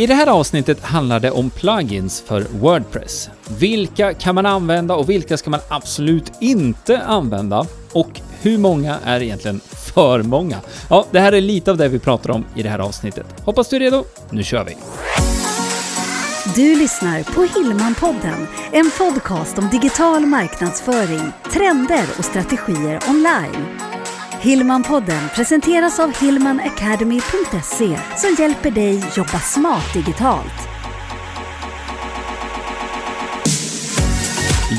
I det här avsnittet handlar det om plugins för Wordpress. Vilka kan man använda och vilka ska man absolut inte använda? Och hur många är egentligen för många? Ja, det här är lite av det vi pratar om i det här avsnittet. Hoppas du är redo. Nu kör vi! Du lyssnar på Hillmanpodden, en podcast om digital marknadsföring, trender och strategier online. Hillmanpodden presenteras av hillmanacademy.se som hjälper dig jobba smart digitalt.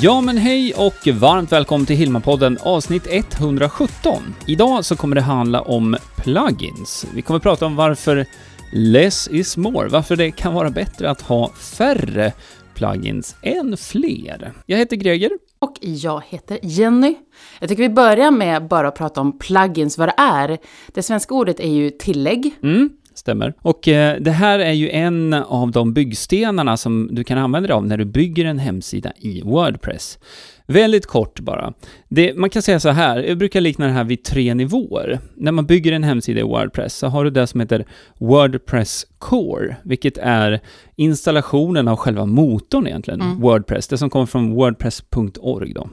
Ja men hej och varmt välkommen till Hillmanpodden, avsnitt 117. Idag så kommer det handla om plugins. Vi kommer prata om varför less is more, varför det kan vara bättre att ha färre plugins än fler. Jag heter Greger. Och jag heter Jenny. Jag tycker vi börjar med bara att prata om plugins, vad det är. Det svenska ordet är ju tillägg. Mm, stämmer. Och eh, det här är ju en av de byggstenarna som du kan använda dig av när du bygger en hemsida i Wordpress. Väldigt kort bara. Det, man kan säga så här, jag brukar likna det här vid tre nivåer. När man bygger en hemsida i Wordpress så har du det som heter Wordpress Core, vilket är installationen av själva motorn egentligen, mm. Wordpress, det som kommer från wordpress.org då.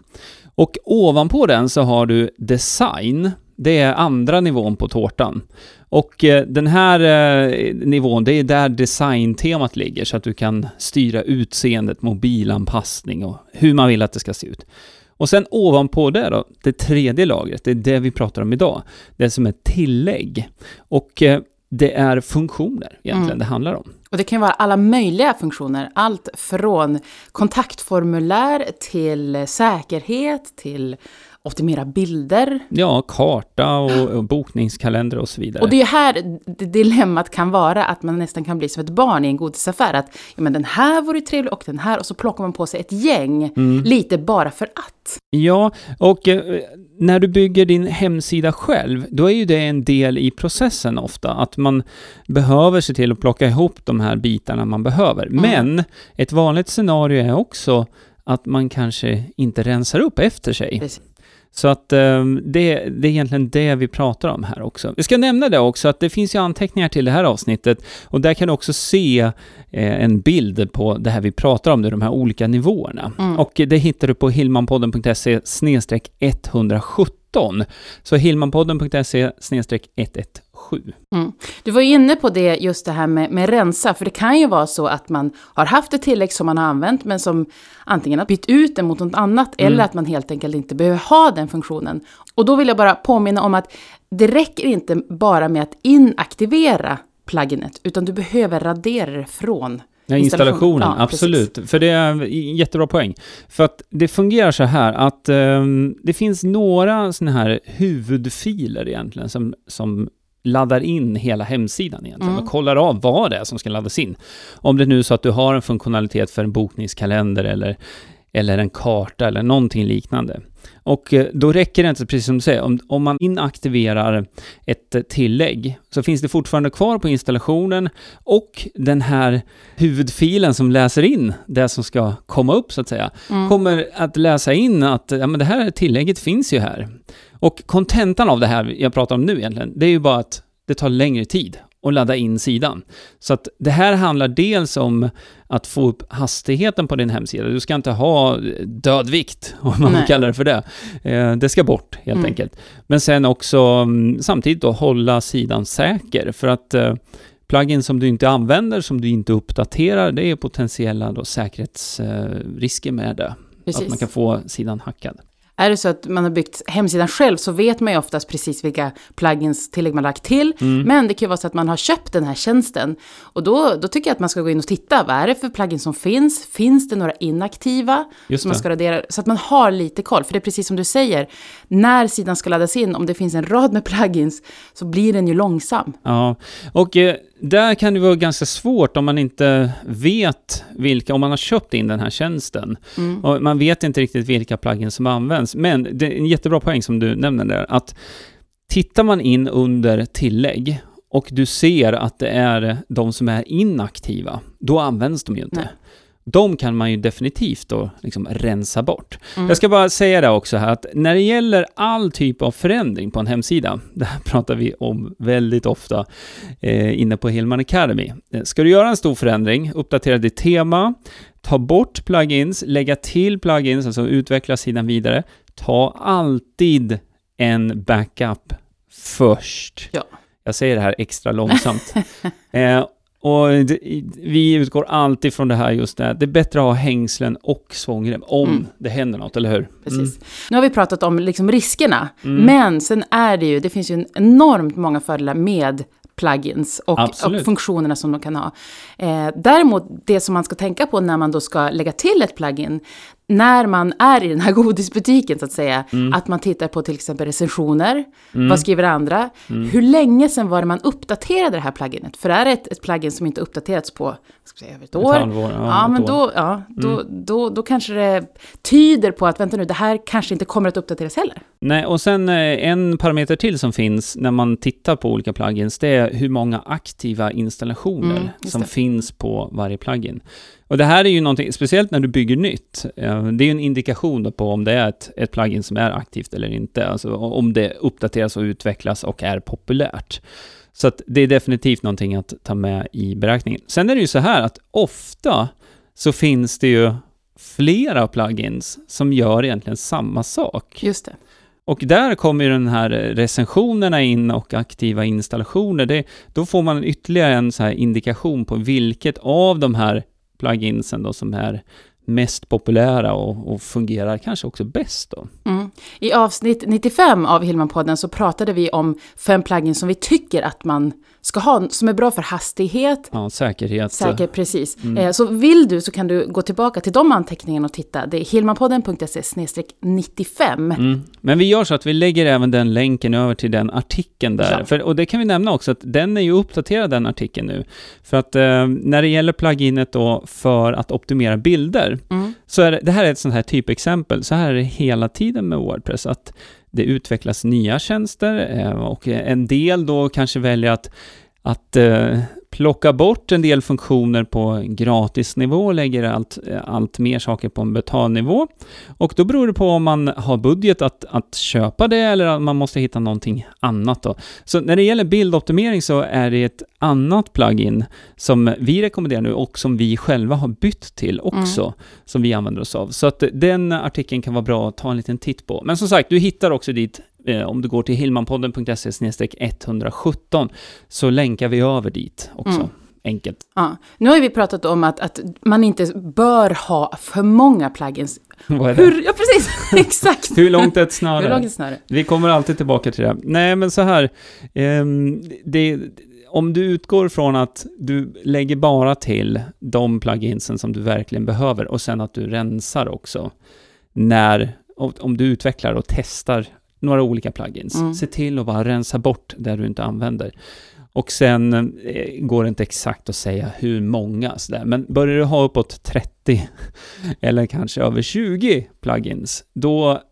Och ovanpå den så har du Design, det är andra nivån på tårtan. Och eh, den här eh, nivån, det är där designtemat ligger, så att du kan styra utseendet, mobilanpassning och hur man vill att det ska se ut. Och sen ovanpå det då, det tredje lagret, det är det vi pratar om idag. Det som är tillägg. Och eh, det är funktioner egentligen mm. det handlar om. Och det kan vara alla möjliga funktioner, allt från kontaktformulär till säkerhet, till optimera bilder. Ja, karta och, och bokningskalender och så vidare. Och det är här dilemmat kan vara, att man nästan kan bli som ett barn i en godisaffär. Att ja, men den här vore trevlig och den här, och så plockar man på sig ett gäng, mm. lite bara för att. Ja, och eh, när du bygger din hemsida själv, då är ju det en del i processen ofta, att man behöver se till att plocka ihop de här bitarna man behöver. Mm. Men ett vanligt scenario är också att man kanske inte rensar upp efter sig. Precis. Så att um, det, det är egentligen det vi pratar om här också. Vi ska nämna det också att det finns ju anteckningar till det här avsnittet och där kan du också se eh, en bild på det här vi pratar om, de här olika nivåerna. Mm. Och det hittar du på hillmanpodden.se 117. Så hillmanpodden.se 117. Mm. Du var inne på det, just det här med, med rensa, för det kan ju vara så att man har haft ett tillägg som man har använt, men som antingen har bytt ut det mot något annat, mm. eller att man helt enkelt inte behöver ha den funktionen. Och då vill jag bara påminna om att det räcker inte bara med att inaktivera pluginet, utan du behöver radera det från Ja, installationen, ja, absolut. Precis. För det är en jättebra poäng. För att det fungerar så här att um, det finns några sådana här huvudfiler egentligen som, som laddar in hela hemsidan egentligen mm. och kollar av vad det är som ska laddas in. Om det nu är så att du har en funktionalitet för en bokningskalender eller, eller en karta eller någonting liknande. Och eh, då räcker det inte, precis som du säger, om, om man inaktiverar ett tillägg så finns det fortfarande kvar på installationen och den här huvudfilen som läser in det som ska komma upp så att säga, mm. kommer att läsa in att ja, men det här tillägget finns ju här. Och kontentan av det här jag pratar om nu egentligen, det är ju bara att det tar längre tid att ladda in sidan. Så att det här handlar dels om att få upp hastigheten på din hemsida. Du ska inte ha död vikt, om man Nej. kallar det för det. Eh, det ska bort, helt mm. enkelt. Men sen också mm, samtidigt då hålla sidan säker, för att eh, plugin som du inte använder, som du inte uppdaterar, det är potentiella då säkerhetsrisker med det. Precis. Att man kan få sidan hackad. Är det så att man har byggt hemsidan själv så vet man ju oftast precis vilka plugins tillägg man lagt till. Mm. Men det kan ju vara så att man har köpt den här tjänsten. Och då, då tycker jag att man ska gå in och titta. Vad är det för plugins som finns? Finns det några inaktiva? Just som man ska radera? Så att man har lite koll. För det är precis som du säger. När sidan ska laddas in, om det finns en rad med plugins, så blir den ju långsam. Ja, och eh, där kan det vara ganska svårt om man inte vet vilka, om man har köpt in den här tjänsten. Mm. Och man vet inte riktigt vilka plugins som används. Men det är en jättebra poäng som du nämner där, att tittar man in under tillägg och du ser att det är de som är inaktiva, då används de ju inte. Nej. De kan man ju definitivt då liksom rensa bort. Mm. Jag ska bara säga det också här att när det gäller all typ av förändring på en hemsida, det här pratar vi om väldigt ofta eh, inne på Hillman Academy. Eh, ska du göra en stor förändring, uppdatera ditt tema, ta bort plugins, lägga till plugins, alltså utveckla sidan vidare, ta alltid en backup först. Ja. Jag säger det här extra långsamt. eh, och det, vi utgår alltid från det här just det, det är bättre att ha hängslen och svångrem om mm. det händer något, eller hur? Precis. Mm. Nu har vi pratat om liksom riskerna, mm. men sen är det ju, det finns ju enormt många fördelar med plugins och, och, funktionerna som de kan ha. Eh, däremot, det som man ska tänka på när man då ska lägga till ett plugin, när man är i den här godisbutiken så att säga, mm. att man tittar på till exempel recensioner, mm. vad skriver andra, mm. hur länge sedan var det man uppdaterade det här pluginet? För är det ett, ett plugin som inte uppdaterats på, ska säga, ett år? Ett halvår, ja, ja men då, ja, då, mm. då, då, då kanske det tyder på att, vänta nu, det här kanske inte kommer att uppdateras heller. Nej, och sen eh, en parameter till som finns när man tittar på olika plugins, det är hur många aktiva installationer mm, som finns på varje plugin. Och det här är ju någonting, speciellt när du bygger nytt, eh, det är ju en indikation på om det är ett, ett plugin som är aktivt eller inte, alltså om det uppdateras och utvecklas och är populärt. Så att det är definitivt någonting att ta med i beräkningen. Sen är det ju så här att ofta så finns det ju flera plugins som gör egentligen samma sak. Just det. Och där kommer ju den här recensionerna in och aktiva installationer. Det, då får man ytterligare en så här indikation på vilket av de här pluginsen då som är mest populära och, och fungerar kanske också bäst då. Mm. I avsnitt 95 av Hillman-podden så pratade vi om fem plugins som vi tycker att man ska ha, som är bra för hastighet. Ja, säkerhet. Säkerhet, precis. Mm. Eh, så vill du så kan du gå tillbaka till de anteckningarna och titta. Det är hillmanpodden.se 95. Mm. Men vi gör så att vi lägger även den länken över till den artikeln där. Ja. För, och det kan vi nämna också att den är ju uppdaterad den artikeln nu. För att eh, när det gäller pluginet då för att optimera bilder, mm. så är det, det här är ett sånt här typexempel. Så här är det hela tiden med Wordpress. att det utvecklas nya tjänster eh, och en del då kanske väljer att, att eh, plocka bort en del funktioner på gratisnivå och lägger allt, allt mer saker på en betalnivå. Och då beror det på om man har budget att, att köpa det eller om man måste hitta någonting annat då. Så när det gäller bildoptimering så är det ett annat plugin som vi rekommenderar nu och som vi själva har bytt till också, mm. som vi använder oss av. Så att den artikeln kan vara bra att ta en liten titt på. Men som sagt, du hittar också dit om du går till hillmanpodden.se 117 så länkar vi över dit också. Mm. Enkelt. Ja. Nu har vi pratat om att, att man inte bör ha för många plugins. Vad är det? Hur, ja, precis. Exakt. Hur långt är ett snöre? Hur långt ett snöre? Vi kommer alltid tillbaka till det. Nej, men så här. Eh, det, om du utgår från att du lägger bara till de pluginsen som du verkligen behöver och sen att du rensar också när, om du utvecklar och testar några olika plugins. Mm. Se till att bara rensa bort där du inte använder. Och sen eh, går det inte exakt att säga hur många sådär, men börjar du ha uppåt 30 eller kanske över 20 plugins, då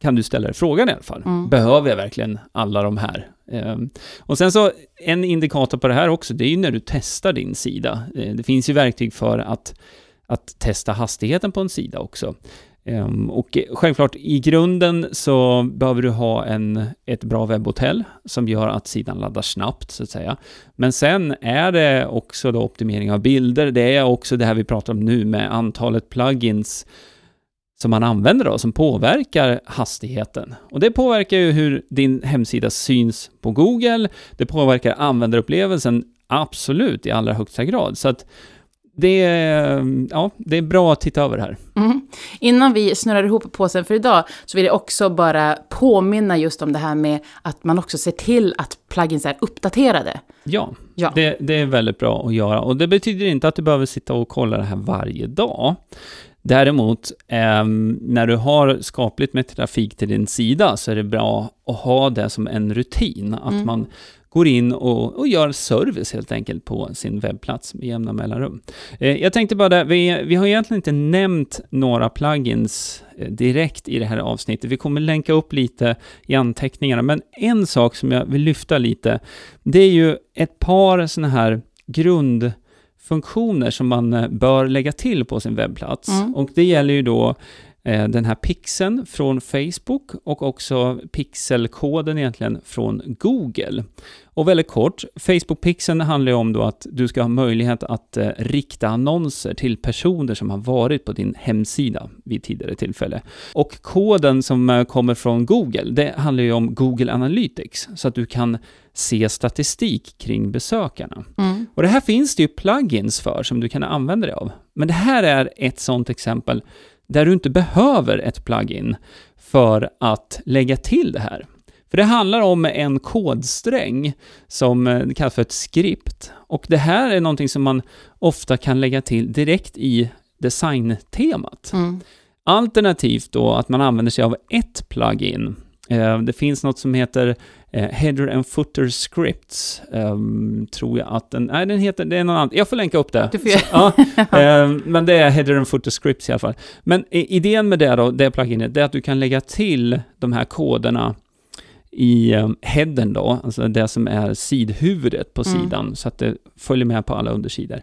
kan du ställa dig frågan i alla fall. Mm. Behöver jag verkligen alla de här? Um, och sen så, en indikator på det här också, det är ju när du testar din sida. Uh, det finns ju verktyg för att, att testa hastigheten på en sida också. Ehm, och självklart, i grunden så behöver du ha en, ett bra webbhotell som gör att sidan laddar snabbt, så att säga. Men sen är det också då optimering av bilder. Det är också det här vi pratar om nu med antalet plugins som man använder då, som påverkar hastigheten. Och det påverkar ju hur din hemsida syns på Google. Det påverkar användarupplevelsen absolut i allra högsta grad. Så att det är, ja, det är bra att titta över det här. Mm. Innan vi snurrar ihop påsen för idag så vill jag också bara påminna just om det här med att man också ser till att plugins är uppdaterade. Ja, ja. Det, det är väldigt bra att göra. Och det betyder inte att du behöver sitta och kolla det här varje dag. Däremot, eh, när du har skapligt med trafik till din sida så är det bra att ha det som en rutin. Att mm. man går in och, och gör service helt enkelt på sin webbplats med jämna mellanrum. Eh, jag tänkte bara där, vi, vi har egentligen inte nämnt några plugins eh, direkt i det här avsnittet. Vi kommer länka upp lite i anteckningarna, men en sak som jag vill lyfta lite, det är ju ett par sådana här grund funktioner som man eh, bör lägga till på sin webbplats. Mm. Och det gäller ju då den här pixeln från Facebook och också pixelkoden egentligen från Google. Och väldigt kort, Facebook-pixeln handlar ju om då att du ska ha möjlighet att eh, rikta annonser till personer som har varit på din hemsida vid tidigare tillfälle. Och koden som eh, kommer från Google, det handlar ju om Google Analytics, så att du kan se statistik kring besökarna. Mm. Och det här finns det ju plugins för som du kan använda dig av. Men det här är ett sådant exempel där du inte behöver ett plugin för att lägga till det här. För det handlar om en kodsträng som eh, kallas för ett skript. Och det här är någonting som man ofta kan lägga till direkt i designtemat. Mm. Alternativt då att man använder sig av ett plugin. Eh, det finns något som heter eh, Header and Footer Scripts, um, tror jag att den, nej den heter, det är någon annan, jag får länka upp det. Så, ja, um, men det är Header and Footer Scripts i alla fall. Men idén med det då, det pluginet, det är att du kan lägga till de här koderna i um, headern då, alltså det som är sidhuvudet på mm. sidan, så att det följer med på alla undersidor.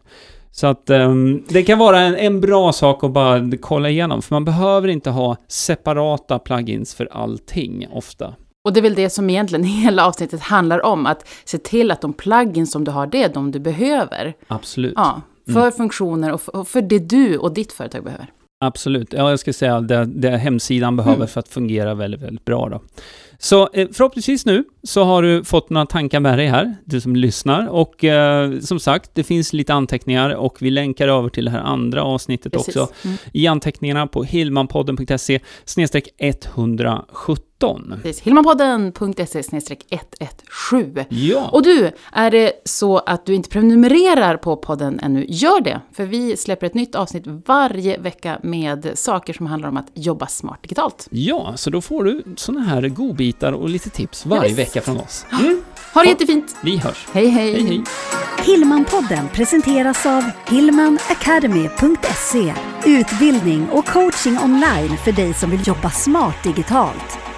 Så att um, det kan vara en, en, bra sak att bara kolla igenom, för man behöver inte ha separata plugins för allting ofta. Och det är väl det som egentligen hela avsnittet handlar om, att se till att de plugins som du har, det är de du behöver. Absolut. Ja, för mm. funktioner och för, och för, det du och ditt företag behöver. Absolut. Ja, jag ska säga det, det hemsidan behöver mm. för att fungera väldigt, väldigt bra då. Så eh, förhoppningsvis nu så har du fått några tankar med dig här, du som lyssnar. Och eh, som sagt, det finns lite anteckningar och vi länkar över till det här andra avsnittet Precis. också. Mm. I anteckningarna på hillmanpodden.se 117. Hillmanpodden.se 117. Ja. Och du, är det så att du inte prenumererar på podden ännu, gör det. För vi släpper ett nytt avsnitt varje vecka med saker som handlar om att jobba smart digitalt. Ja, så då får du sådana här godbitar och lite tips varje yes. vecka från oss. Mm. Ha det jättefint! Vi hörs! Hej, hej! hej, hej. Hillmanpodden presenteras av hillmanacademy.se Utbildning och coaching online för dig som vill jobba smart digitalt.